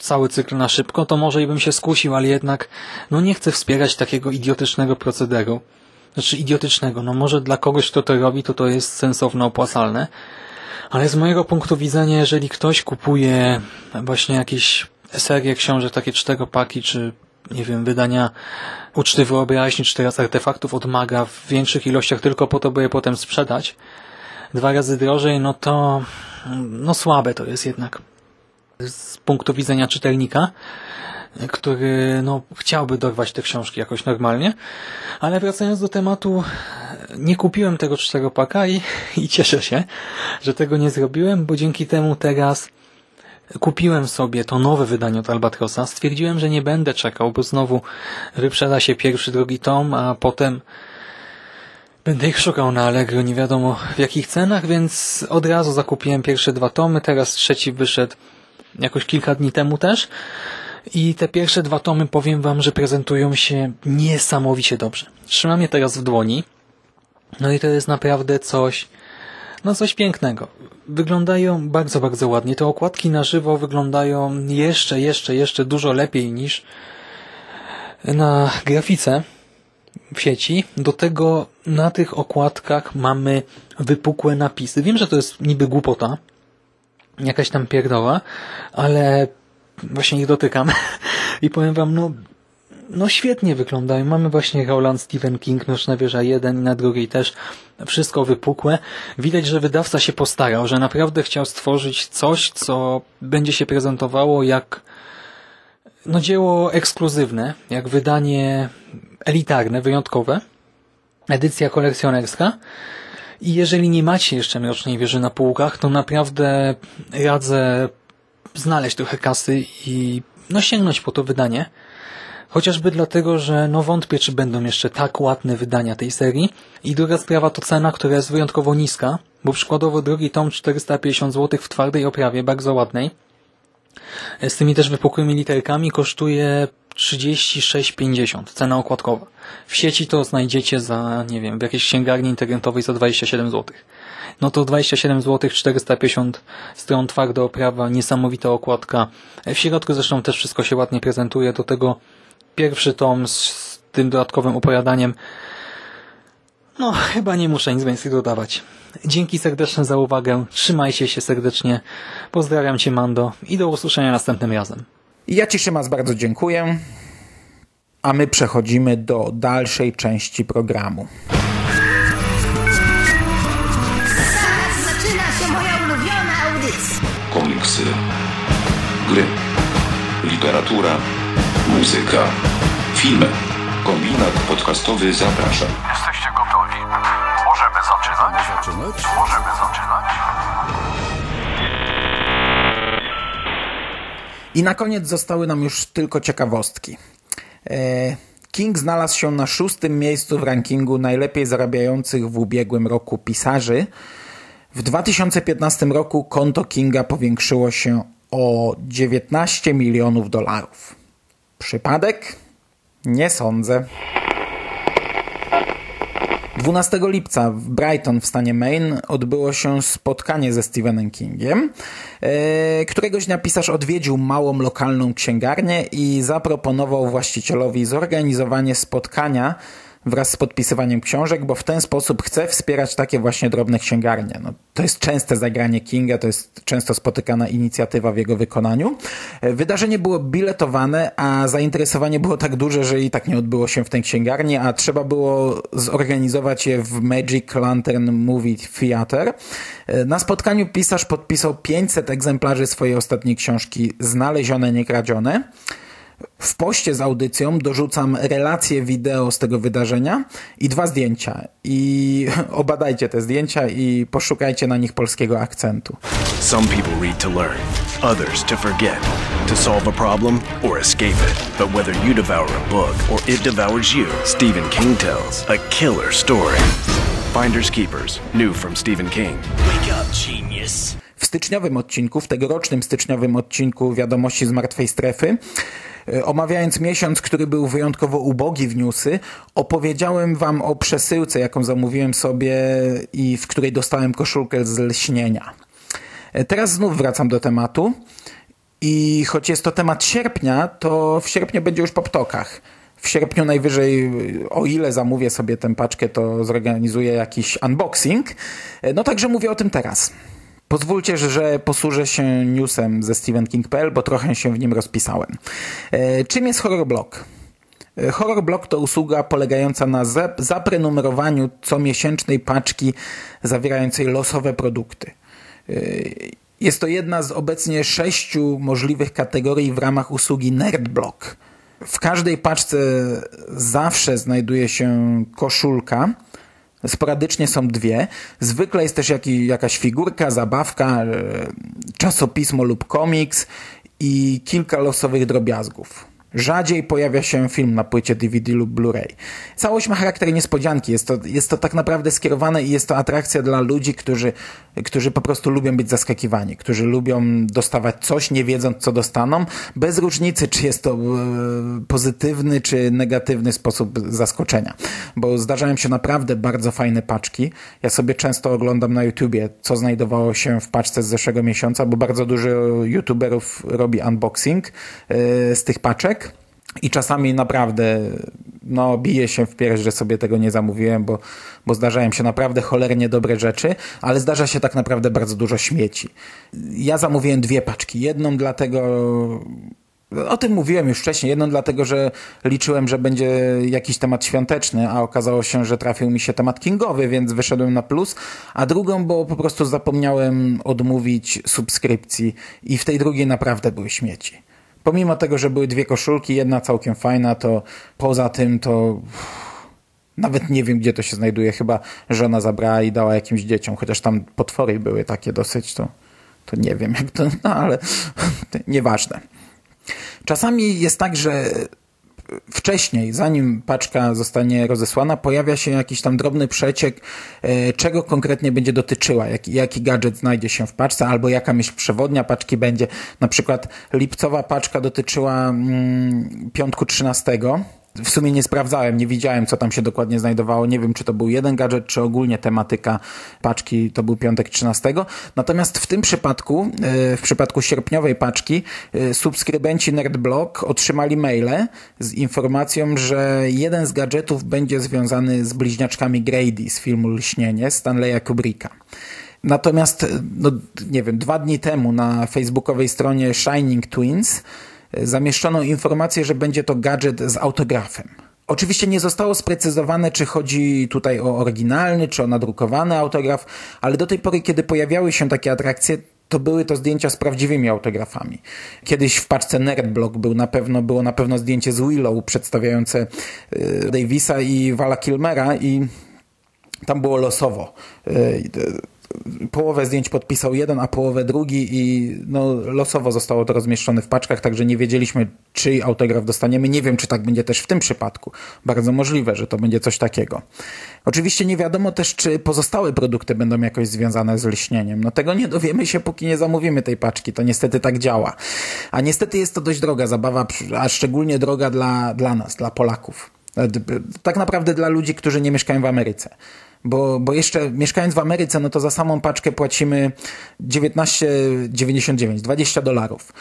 S10: cały cykl na szybko, to może i bym się skusił, ale jednak no nie chcę wspierać takiego idiotycznego procederu. Znaczy idiotycznego, no może dla kogoś, kto to robi, to to jest sensowne, opłacalne, ale z mojego punktu widzenia, jeżeli ktoś kupuje właśnie jakieś serie książek, takie czteropaki, czy nie wiem, wydania Uczty Wyobraźni, czy teraz artefaktów od maga w większych ilościach tylko po to, by je potem sprzedać dwa razy drożej, no to no słabe to jest jednak z punktu widzenia czytelnika, który no, chciałby dorwać te książki jakoś normalnie. Ale wracając do tematu, nie kupiłem tego czteropaka i, i cieszę się, że tego nie zrobiłem, bo dzięki temu teraz kupiłem sobie to nowe wydanie od Albatrosa. Stwierdziłem, że nie będę czekał, bo znowu wyprzeda się pierwszy, drugi tom, a potem będę ich szukał na Allegro, nie wiadomo w jakich cenach, więc od razu zakupiłem pierwsze dwa tomy, teraz trzeci wyszedł jakoś kilka dni temu też. I te pierwsze dwa tomy powiem wam, że prezentują się niesamowicie dobrze. Trzymam je teraz w dłoni. No i to jest naprawdę coś, no coś pięknego. Wyglądają bardzo, bardzo ładnie. Te okładki na żywo wyglądają jeszcze, jeszcze, jeszcze dużo lepiej niż na grafice w sieci. Do tego na tych okładkach mamy wypukłe napisy. Wiem, że to jest niby głupota, jakaś tam pierdoła, ale właśnie ich dotykam [LAUGHS] i powiem wam, no, no świetnie wyglądają. Mamy właśnie Roland Stephen King, Noczna Wieża 1 i na drugiej też wszystko wypukłe. Widać, że wydawca się postarał, że naprawdę chciał stworzyć coś, co będzie się prezentowało jak no dzieło ekskluzywne, jak wydanie elitarne, wyjątkowe, edycja kolekcjonerska. I jeżeli nie macie jeszcze Mrocznej Wieży na półkach, to naprawdę radzę znaleźć trochę kasy i no sięgnąć po to wydanie. Chociażby dlatego, że no wątpię, czy będą jeszcze tak ładne wydania tej serii. I druga sprawa to cena, która jest wyjątkowo niska, bo przykładowo drugi tom 450 zł w twardej oprawie, bardzo ładnej. Z tymi też wypukłymi literkami kosztuje 36,50 cena okładkowa. W sieci to znajdziecie za, nie wiem, w jakiejś księgarni internetowej za 27 zł. No to 27 zł, 450 stron twarda oprawa, niesamowita okładka. W środku zresztą też wszystko się ładnie prezentuje. Do tego pierwszy tom z tym dodatkowym opowiadaniem. No, chyba nie muszę nic więcej dodawać. Dzięki serdeczne za uwagę. Trzymajcie się serdecznie. Pozdrawiam Cię, Mando i do usłyszenia następnym razem.
S1: Ja Ci, Szymas, bardzo dziękuję. A my przechodzimy do dalszej części programu.
S11: Zaczyna się moja ulubiona audycja.
S12: Komiksy, gry, literatura, muzyka, filmy. Kombinat podcastowy zaprasza.
S13: Jesteście gotowi? Możemy zaczynać? zaczynać? Możemy zaczynać?
S1: I na koniec zostały nam już tylko ciekawostki. E, King znalazł się na szóstym miejscu w rankingu najlepiej zarabiających w ubiegłym roku pisarzy. W 2015 roku konto Kinga powiększyło się o 19 milionów dolarów. Przypadek? Nie sądzę. 12 lipca w Brighton w stanie Maine odbyło się spotkanie ze Stephenem Kingiem. E, któregoś dnia pisarz odwiedził małą lokalną księgarnię i zaproponował właścicielowi zorganizowanie spotkania wraz z podpisywaniem książek, bo w ten sposób chce wspierać takie właśnie drobne księgarnie. No, to jest częste zagranie Kinga, to jest często spotykana inicjatywa w jego wykonaniu. Wydarzenie było biletowane, a zainteresowanie było tak duże, że i tak nie odbyło się w tej księgarni, a trzeba było zorganizować je w Magic Lantern Movie Theater. Na spotkaniu pisarz podpisał 500 egzemplarzy swojej ostatniej książki Znalezione, niekradzione. W poście z audycją dorzucam relacje wideo z tego wydarzenia i dwa zdjęcia. I [LAUGHS] obadajcie te zdjęcia i poszukajcie na nich polskiego akcentu.
S14: Some people read to learn, others to forget, to solve a problem or escape it. But whether you devour a book or it devours you, Stephen King tells a killer story. Finders Keepers, new from Stephen King.
S15: Wake up, genius.
S1: W styczniowym odcinku, w tegorocznym styczniowym odcinku Wiadomości z Martwej Strefy omawiając miesiąc, który był wyjątkowo ubogi w newsy, opowiedziałem wam o przesyłce, jaką zamówiłem sobie i w której dostałem koszulkę z lśnienia. E, teraz znów wracam do tematu i choć jest to temat sierpnia, to w sierpniu będzie już po ptokach. W sierpniu najwyżej, o ile zamówię sobie tę paczkę, to zorganizuję jakiś unboxing. E, no także mówię o tym teraz. Pozwólcie, że posłużę się newsem ze StephenKing.pl, bo trochę się w nim rozpisałem. E, czym jest HorrorBlock? E, HorrorBlock to usługa polegająca na zaprenumerowaniu comiesięcznej paczki zawierającej losowe produkty. E, jest to jedna z obecnie sześciu możliwych kategorii w ramach usługi NerdBlock. W każdej paczce zawsze znajduje się koszulka, Sporadycznie są dwie. Zwykle jest też jaki, jakaś figurka, zabawka, e, czasopismo lub komiks i kilka losowych drobiazgów. Rzadziej pojawia się film na płycie DVD lub Blu-ray. Całość ma charakter niespodzianki. Jest to, jest to tak naprawdę skierowane i jest to atrakcja dla ludzi, którzy, którzy po prostu lubią być zaskakiwani, którzy lubią dostawać coś, nie wiedząc co dostaną, bez różnicy, czy jest to e, pozytywny, czy negatywny sposób zaskoczenia. Bo zdarzają się naprawdę bardzo fajne paczki. Ja sobie często oglądam na YouTubie, co znajdowało się w paczce z zeszłego miesiąca, bo bardzo dużo YouTuberów robi unboxing e, z tych paczek i czasami naprawdę no, bije się w pierś, że sobie tego nie zamówiłem, bo, bo zdarzają się naprawdę cholernie dobre rzeczy, ale zdarza się tak naprawdę bardzo dużo śmieci. Ja zamówiłem dwie paczki. Jedną dlatego, o tym mówiłem już wcześniej, jedną dlatego, że liczyłem, że będzie jakiś temat świąteczny, a okazało się, że trafił mi się temat kingowy, więc wyszedłem na plus, a drugą, bo po prostu zapomniałem odmówić subskrypcji i w tej drugiej naprawdę były śmieci pomimo tego, że były dwie koszulki, jedna całkiem fajna, to poza tym to nawet nie wiem, gdzie to się znajduje. Chyba żona zabrała i dała jakimś dzieciom, chociaż tam potwory były takie dosyć, to, to nie wiem jak to, no ale [LAUGHS] nieważne. Czasami jest tak, że wcześniej, zanim paczka zostanie rozesłana, pojawia się jakiś tam drobny przeciek, e, czego konkretnie będzie dotyczyła, jaki, jaki gadżet znajdzie się w paczce, albo jaka myśl przewodnia paczki będzie. Na przykład lipcowa paczka dotyczyła mm, piątku 13, w sumie nie sprawdzałem, nie widziałem, co tam się dokładnie znajdowało. Nie wiem, czy to był jeden gadżet, czy ogólnie tematyka paczki to był piątek 13. Natomiast w tym przypadku, e, w przypadku sierpniowej paczki, e, subskrybenci NerdBlock otrzymali maile z informacją, że jeden z gadżetów będzie związany z bliźniaczkami Grady z filmu Lśnienie Stanleya Kubricka. Natomiast, no, nie wiem, dwa dni temu na facebookowej stronie Shining Twins zamieszczono informację, że będzie to gadżet z autografem. Oczywiście nie zostało sprecyzowane, czy chodzi tutaj o oryginalny, czy o nadrukowany autograf, ale do tej pory, kiedy pojawiały się takie atrakcje, to były to zdjęcia z prawdziwymi autografami. Kiedyś w paczce Nerdblock był na pewno, było na pewno zdjęcie z Willow przedstawiające y, Davisa i Vala Kilmera i tam było losowo. Y, połowę zdjęć podpisał jeden, a połowę drugi i no, losowo zostało to rozmieszczone w paczkach, także nie wiedzieliśmy, czyj autograf dostaniemy. Nie wiem, czy tak będzie też w tym przypadku. Bardzo możliwe, że to będzie coś takiego. Oczywiście nie wiadomo też, czy pozostałe produkty będą jakoś związane z lśnieniem. No tego nie dowiemy się, póki nie zamówimy tej paczki. To niestety tak działa. A niestety jest to dość droga zabawa, a szczególnie droga dla, dla nas, dla Polaków. Tak naprawdę dla ludzi, którzy nie mieszkają w Ameryce bo, bo jeszcze mieszkając w Ameryce, no to za samą paczkę płacimy 19,99, 20 dolarów.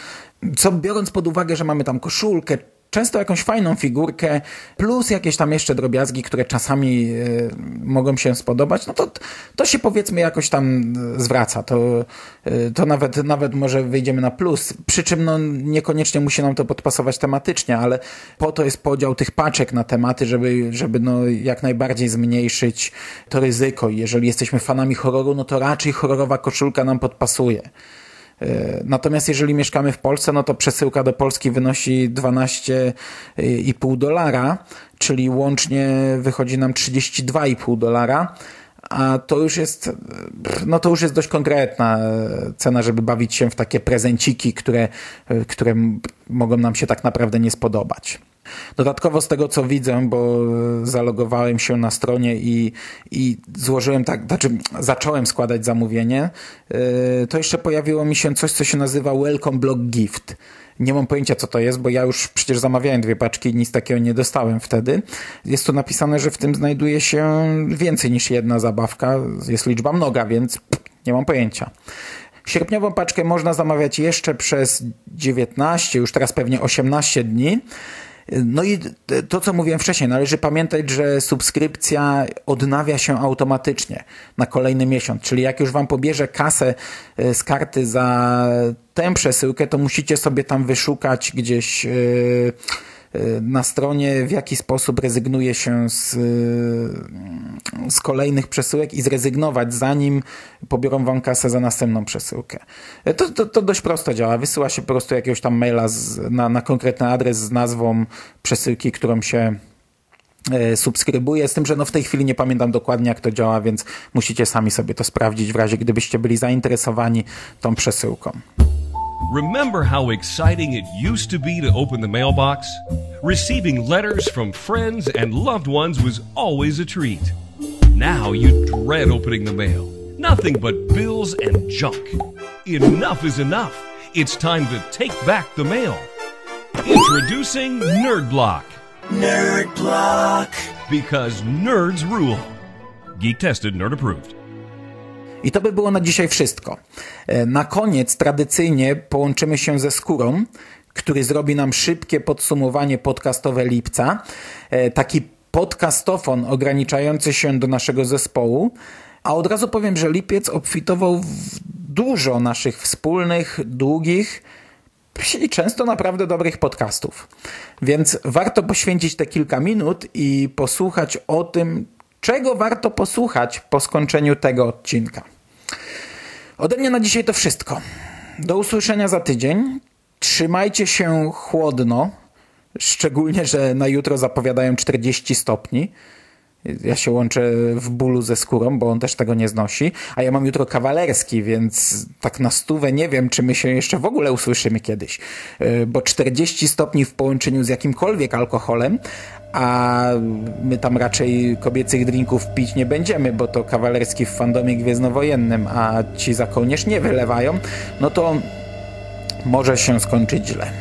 S1: Co biorąc pod uwagę, że mamy tam koszulkę, często jakąś fajną figurkę, plus jakieś tam jeszcze drobiazgi, które czasami y, mogą się spodobać, no to, to się powiedzmy jakoś tam zwraca. To, y, to nawet, nawet może wyjdziemy na plus. Przy czym no, niekoniecznie musi nam to podpasować tematycznie, ale po to jest podział tych paczek na tematy, żeby, żeby no, jak najbardziej zmniejszyć to ryzyko. jeżeli jesteśmy fanami horroru, no to raczej horrorowa koszulka nam podpasuje. E, natomiast jeżeli mieszkamy w Polsce, no to przesyłka do Polski wynosi 12,5 dolara, czyli łącznie wychodzi nam 32,5 dolara a to już jest, no to już jest dość konkretna cena, żeby bawić się w takie prezenciki, które, które mogą nam się tak naprawdę nie spodobać. Dodatkowo z tego co widzę, bo zalogowałem się na stronie i, i złożyłem tak, znaczy zacząłem składać zamówienie, y, to jeszcze pojawiło mi się coś, co się nazywa Welcome Block Gift. Nie mam pojęcia, co to jest, bo ja już przecież zamawiałem dwie paczki i nic takiego nie dostałem wtedy. Jest tu napisane, że w tym znajduje się więcej niż jedna zabawka. Jest liczba mnoga, więc nie mam pojęcia. Sierpniową paczkę można zamawiać jeszcze przez 19, już teraz pewnie 18 dni. No i to, co mówiłem wcześniej, należy pamiętać, że subskrypcja odnawia się automatycznie na kolejny miesiąc. Czyli jak już wam pobierze kasę e, z karty za tę przesyłkę, to musicie sobie tam wyszukać gdzieś e, na stronie, w jaki sposób rezygnuje się z, z kolejnych przesyłek i zrezygnować, zanim pobiorą wam kasę za następną przesyłkę. To, to, to dość prosto działa. Wysyła się po prostu jakiegoś tam maila z, na, na konkretny adres z nazwą przesyłki, którą się e, subskrybuję, z tym, że no w tej chwili nie pamiętam dokładnie jak to działa, więc musicie sami sobie to sprawdzić w razie gdybyście byli zainteresowani tą przesyłką.
S15: Remember how exciting it used to be to open the mailbox? Receiving letters from friends and loved ones was always a treat. Now you dread opening the mail. Nothing but bills and junk. Enough is enough. It's time to take back the mail. Introducing Nerd Block.
S16: Nerd Block.
S15: Because nerds rule. Geek tested, nerd approved.
S1: I to by było na dzisiaj wszystko. E, na koniec tradycyjnie połączymy się ze skórą, który zrobi nam szybkie podsumowanie podcastowe lipca. E, taki podcastofon ograniczający się do naszego zespołu. A od razu powiem, że lipiec obfitował w dużo naszych wspólnych, długich i często naprawdę dobrych podcastów. Więc warto poświęcić te kilka minut i posłuchać o tym, czego warto posłuchać po skończeniu tego odcinka. Ode mnie na dzisiaj to wszystko. Do usłyszenia za tydzień. Trzymajcie się chłodno, szczególnie, że na jutro zapowiadają 40 stopni. Ja się łączę w bólu ze skórą, bo on też tego nie znosi. A ja mam jutro kawalerski, więc tak na stówę nie wiem, czy my się jeszcze w ogóle usłyszymy kiedyś. E, bo 40 stopni w połączeniu z jakimkolwiek alkoholem, a my tam raczej kobiecych drinków pić nie będziemy, bo to kawalerski w fandomie gwiezdnowojennym, a ci za kołnierz nie wylewają, no to może się skończyć źle.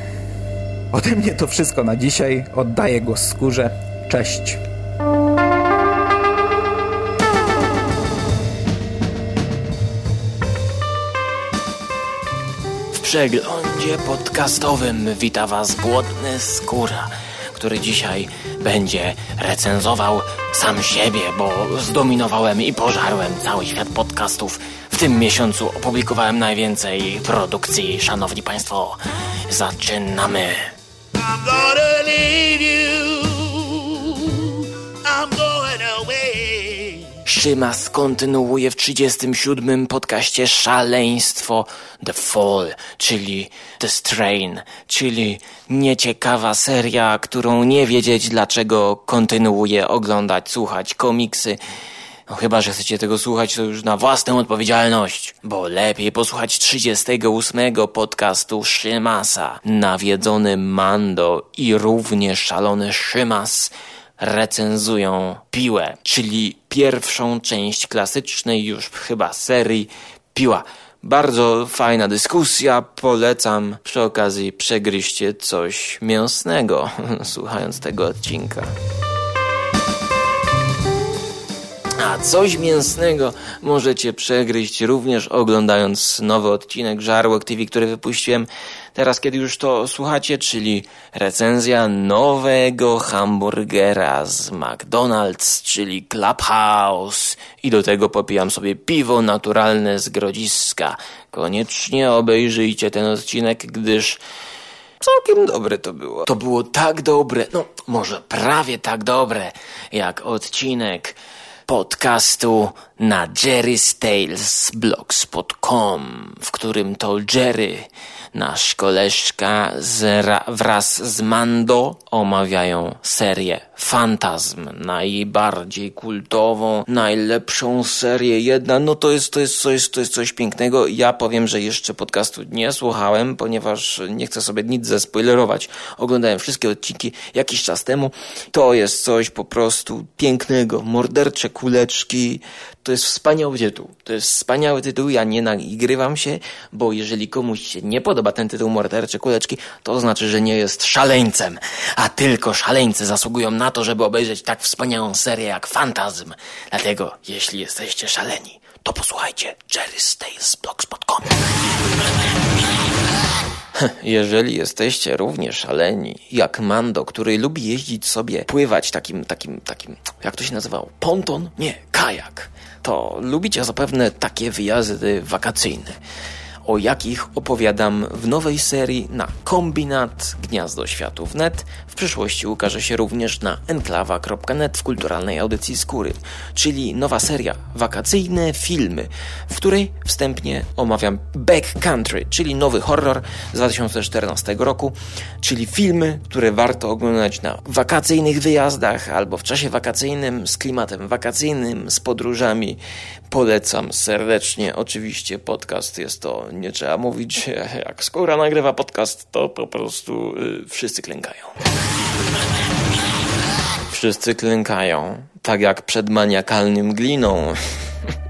S1: Ode mnie to wszystko na dzisiaj. Oddaję głos skórze. Cześć.
S17: Przeglądzie podcastowym wita Was głodny skóra który dzisiaj będzie recenzował sam siebie, bo zdominowałem i pożarłem cały świat podcastów. W tym miesiącu opublikowałem najwięcej produkcji, szanowni państwo. Zaczynamy. I'm gonna leave you. I'm away. Szymas kontynuuje w 37. podcaście Szaleństwo The Fall, czyli The Strain, czyli nieciekawa seria, którą nie wiedzieć dlaczego kontynuuje oglądać, słuchać komiksy. No chyba, że chcecie tego słuchać, to już na własną odpowiedzialność, bo lepiej posłuchać 38 podcastu Szymasa. Nawiedzony Mando i równie szalony Szymas recenzują Piłę, czyli pierwszą część klasycznej już chyba serii Piła. Bardzo fajna dyskusja, polecam przy okazji przegryźcie coś mięsnego, [LAUGHS] słuchając tego odcinka. A coś mięsnego możecie przegryźć również oglądając nowy odcinek Żarłok TV, który wypuściłem teraz, kiedy już to słuchacie, czyli recenzja nowego hamburgera z McDonald's, czyli Clubhouse. I do tego popijam sobie piwo naturalne z grodziska. Koniecznie obejrzyjcie ten odcinek, gdyż całkiem dobre to było. To było tak dobre, no może prawie tak dobre, jak odcinek podcastu na jerrystales.blogspot.com, w którym to Jerry, nasz koleżka z, wraz z Mando omawiają serię Fantazm, najbardziej kultową, najlepszą serię jedna, no to jest, to jest, jest, to jest coś pięknego. Ja powiem, że jeszcze podcastu nie słuchałem, ponieważ nie chcę sobie nic zespoilerować. Oglądałem wszystkie odcinki jakiś czas temu. To jest coś po prostu pięknego. Mordercze kuleczki, to jest wspaniały tytuł. To jest wspaniały tytuł, ja nie nagrywam się, bo jeżeli komuś się nie podoba ten tytuł Mordercze Kuleczki, to znaczy, że nie jest szaleńcem. A tylko szaleńcy zasługują na to, żeby obejrzeć tak wspaniałą serię jak Fantazm. Dlatego, jeśli jesteście szaleni, to posłuchajcie Jerry's Tales blogspot.com. [LAUGHS] Jeżeli jesteście równie szaleni jak Mando, który lubi jeździć sobie, pływać takim, takim, takim, jak to się nazywało? Ponton? Nie, kajak. To lubicie zapewne takie wyjazdy wakacyjne o jakich opowiadam w nowej serii na Kombinat Gniazdo Światów Net. W przyszłości ukaże się również na enklawa.net w kulturalnej audycji Skóry, czyli nowa seria wakacyjne filmy, w której wstępnie omawiam Backcountry, czyli nowy horror z 2014 roku, czyli filmy, które warto oglądać na wakacyjnych wyjazdach albo w czasie wakacyjnym z klimatem wakacyjnym, z podróżami. Polecam serdecznie. Oczywiście podcast jest to nie trzeba mówić, [LAUGHS] jak skóra nagrywa podcast, to po prostu y, wszyscy klękają. Wszyscy klękają, tak jak przed maniakalnym gliną [LAUGHS]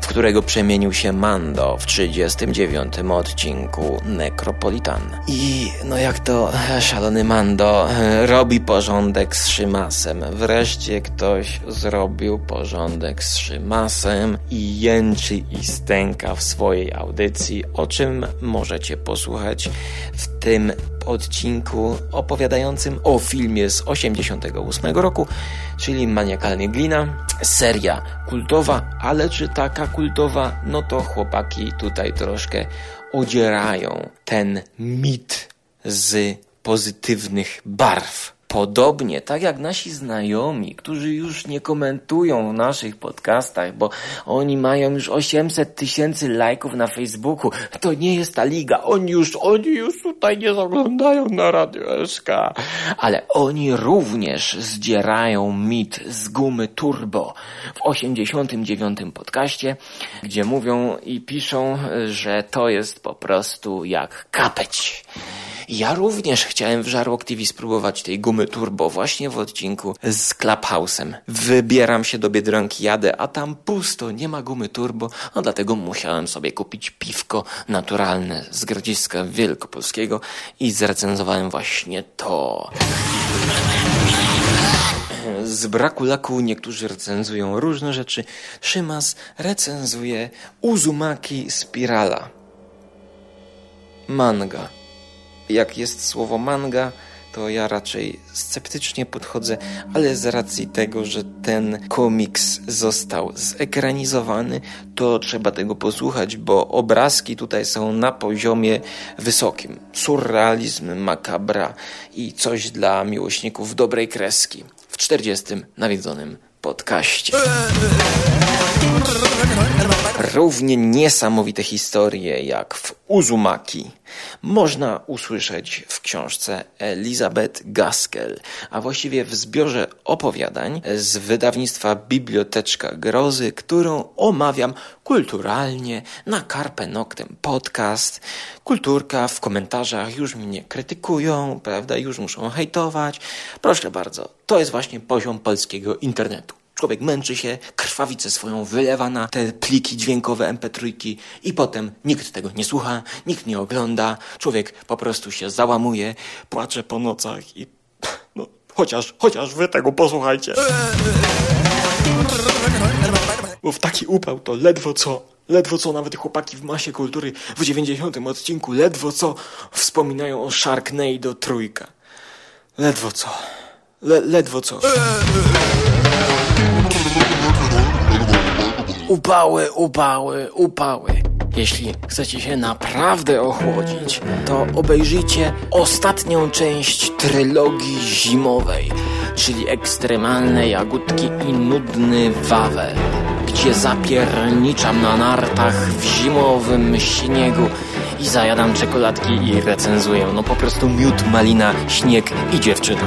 S17: w którego przemienił się Mando w 39 odcinku Necropolitan. I no jak to szalony Mando [LAUGHS] robi porządek z Szymasem. Wreszcie ktoś zrobił porządek z Szymasem i jęczy i stęka w swojej audycji, o czym możecie posłuchać w tym odcinku opowiadającym o filmie z 88 roku, czyli Maniakalnie Glina. Seria kultowa, ale czy taka kultowa? No to chłopaki tutaj troszkę odzierają ten mit z pozytywnych barw. Podobnie, tak jak nasi znajomi, którzy już nie komentują w naszych podcastach, bo oni mają już 800 tysięcy lajków na Facebooku. To nie jest ta liga. Oni już, oni już tutaj nie zaglądają na Radio SK. Ale oni również zdzierają mit z gumy turbo w 89 podcaście, gdzie mówią i piszą, że to jest po prostu jak kapeć. Ja również chciałem w Żarłok TV spróbować tej gumy turbo właśnie w odcinku z Clubhouse'em. Wybieram się do Biedronki, jadę, a tam pusto, nie ma gumy turbo, no dlatego musiałem sobie kupić piwko naturalne z Grodziska Wielkopolskiego i zrecenzowałem właśnie to. Z braku laku niektórzy recenzują różne rzeczy. Szymas recenzuje Uzumaki Spirala. Manga jak jest słowo manga, to ja raczej sceptycznie podchodzę, ale z racji tego, że ten komiks został zekranizowany, to trzeba tego posłuchać, bo obrazki tutaj są na poziomie wysokim. Surrealizm, makabra i coś dla miłośników dobrej kreski w 40. nawiedzonym podcaście. Równie niesamowite historie jak w Uzumaki można usłyszeć w książce Elizabeth Gaskell, a właściwie w zbiorze opowiadań z wydawnictwa Biblioteczka Grozy, którą omawiam kulturalnie na Carpe Noctem podcast. Kulturka w komentarzach już mnie krytykują, prawda, już muszą hejtować. Proszę bardzo, to jest właśnie poziom polskiego internetu. Człowiek męczy się, krwawicę swoją wylewa na te pliki dźwiękowe MP3 i potem nikt tego nie słucha, nikt nie ogląda, człowiek po prostu się załamuje, płacze po nocach i no, chociaż, chociaż wy tego posłuchajcie. Bo w taki upał to ledwo co, ledwo co nawet chłopaki w masie kultury w 90 odcinku ledwo co wspominają o Sharknado trójka. Ledwo co. Le, ledwo co. Upały, upały, upały. Jeśli chcecie się naprawdę ochłodzić, to obejrzyjcie ostatnią część trylogii zimowej, czyli ekstremalne jagódki i nudny wawel się zapierniczam na nartach w zimowym śniegu i zajadam czekoladki i recenzuję. No po prostu miód, malina, śnieg i dziewczyna.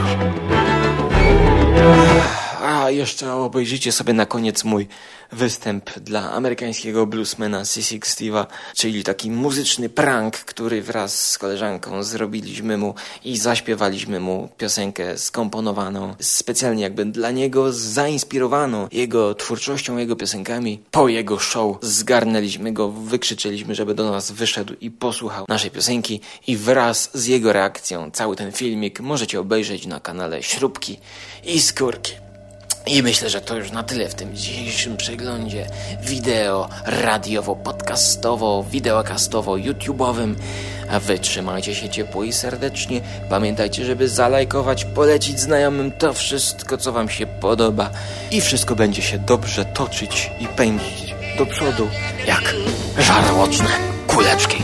S17: A jeszcze obejrzyjcie sobie na koniec mój występ dla amerykańskiego bluesmana Sissy Steve'a, czyli taki muzyczny prank, który wraz z koleżanką zrobiliśmy mu i zaśpiewaliśmy mu piosenkę skomponowaną specjalnie jakby dla niego, zainspirowaną jego twórczością, jego piosenkami. Po jego show zgarnęliśmy go, wykrzyczeliśmy, żeby do nas wyszedł i posłuchał naszej piosenki i wraz z jego reakcją cały ten filmik możecie obejrzeć na kanale Śrubki i Skórki. I myślę, że to już na tyle w tym dzisiejszym przeglądzie wideo, radiowo, podcastowo, wideokastowo, YouTube'owym. A wy trzymajcie się ciepło i serdecznie. Pamiętajcie, żeby zalajkować, polecić znajomym to wszystko, co wam się podoba. I wszystko będzie się dobrze toczyć i pędzić do przodu, jak żarłoczne kuleczki.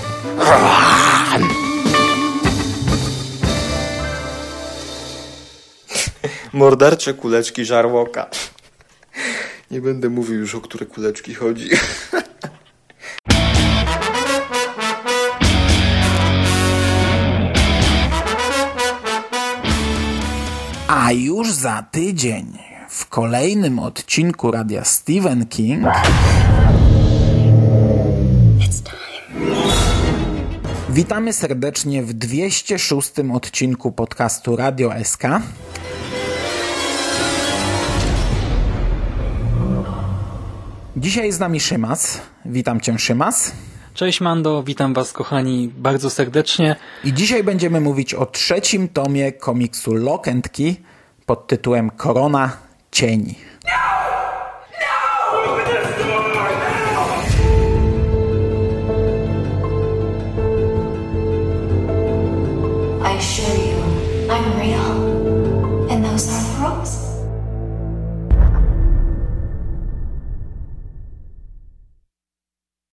S17: Mordercze kuleczki żarłoka. Nie będę mówił już, o które kuleczki chodzi.
S1: A już za tydzień w kolejnym odcinku radia Stephen King Witamy serdecznie w 206 odcinku podcastu Radio SK. Dzisiaj z nami Szymas. Witam Cię, Szymas.
S10: Cześć Mando, witam Was kochani bardzo serdecznie.
S1: I dzisiaj będziemy mówić o trzecim tomie komiksu Lock and Key pod tytułem Korona Cieni.
S3: I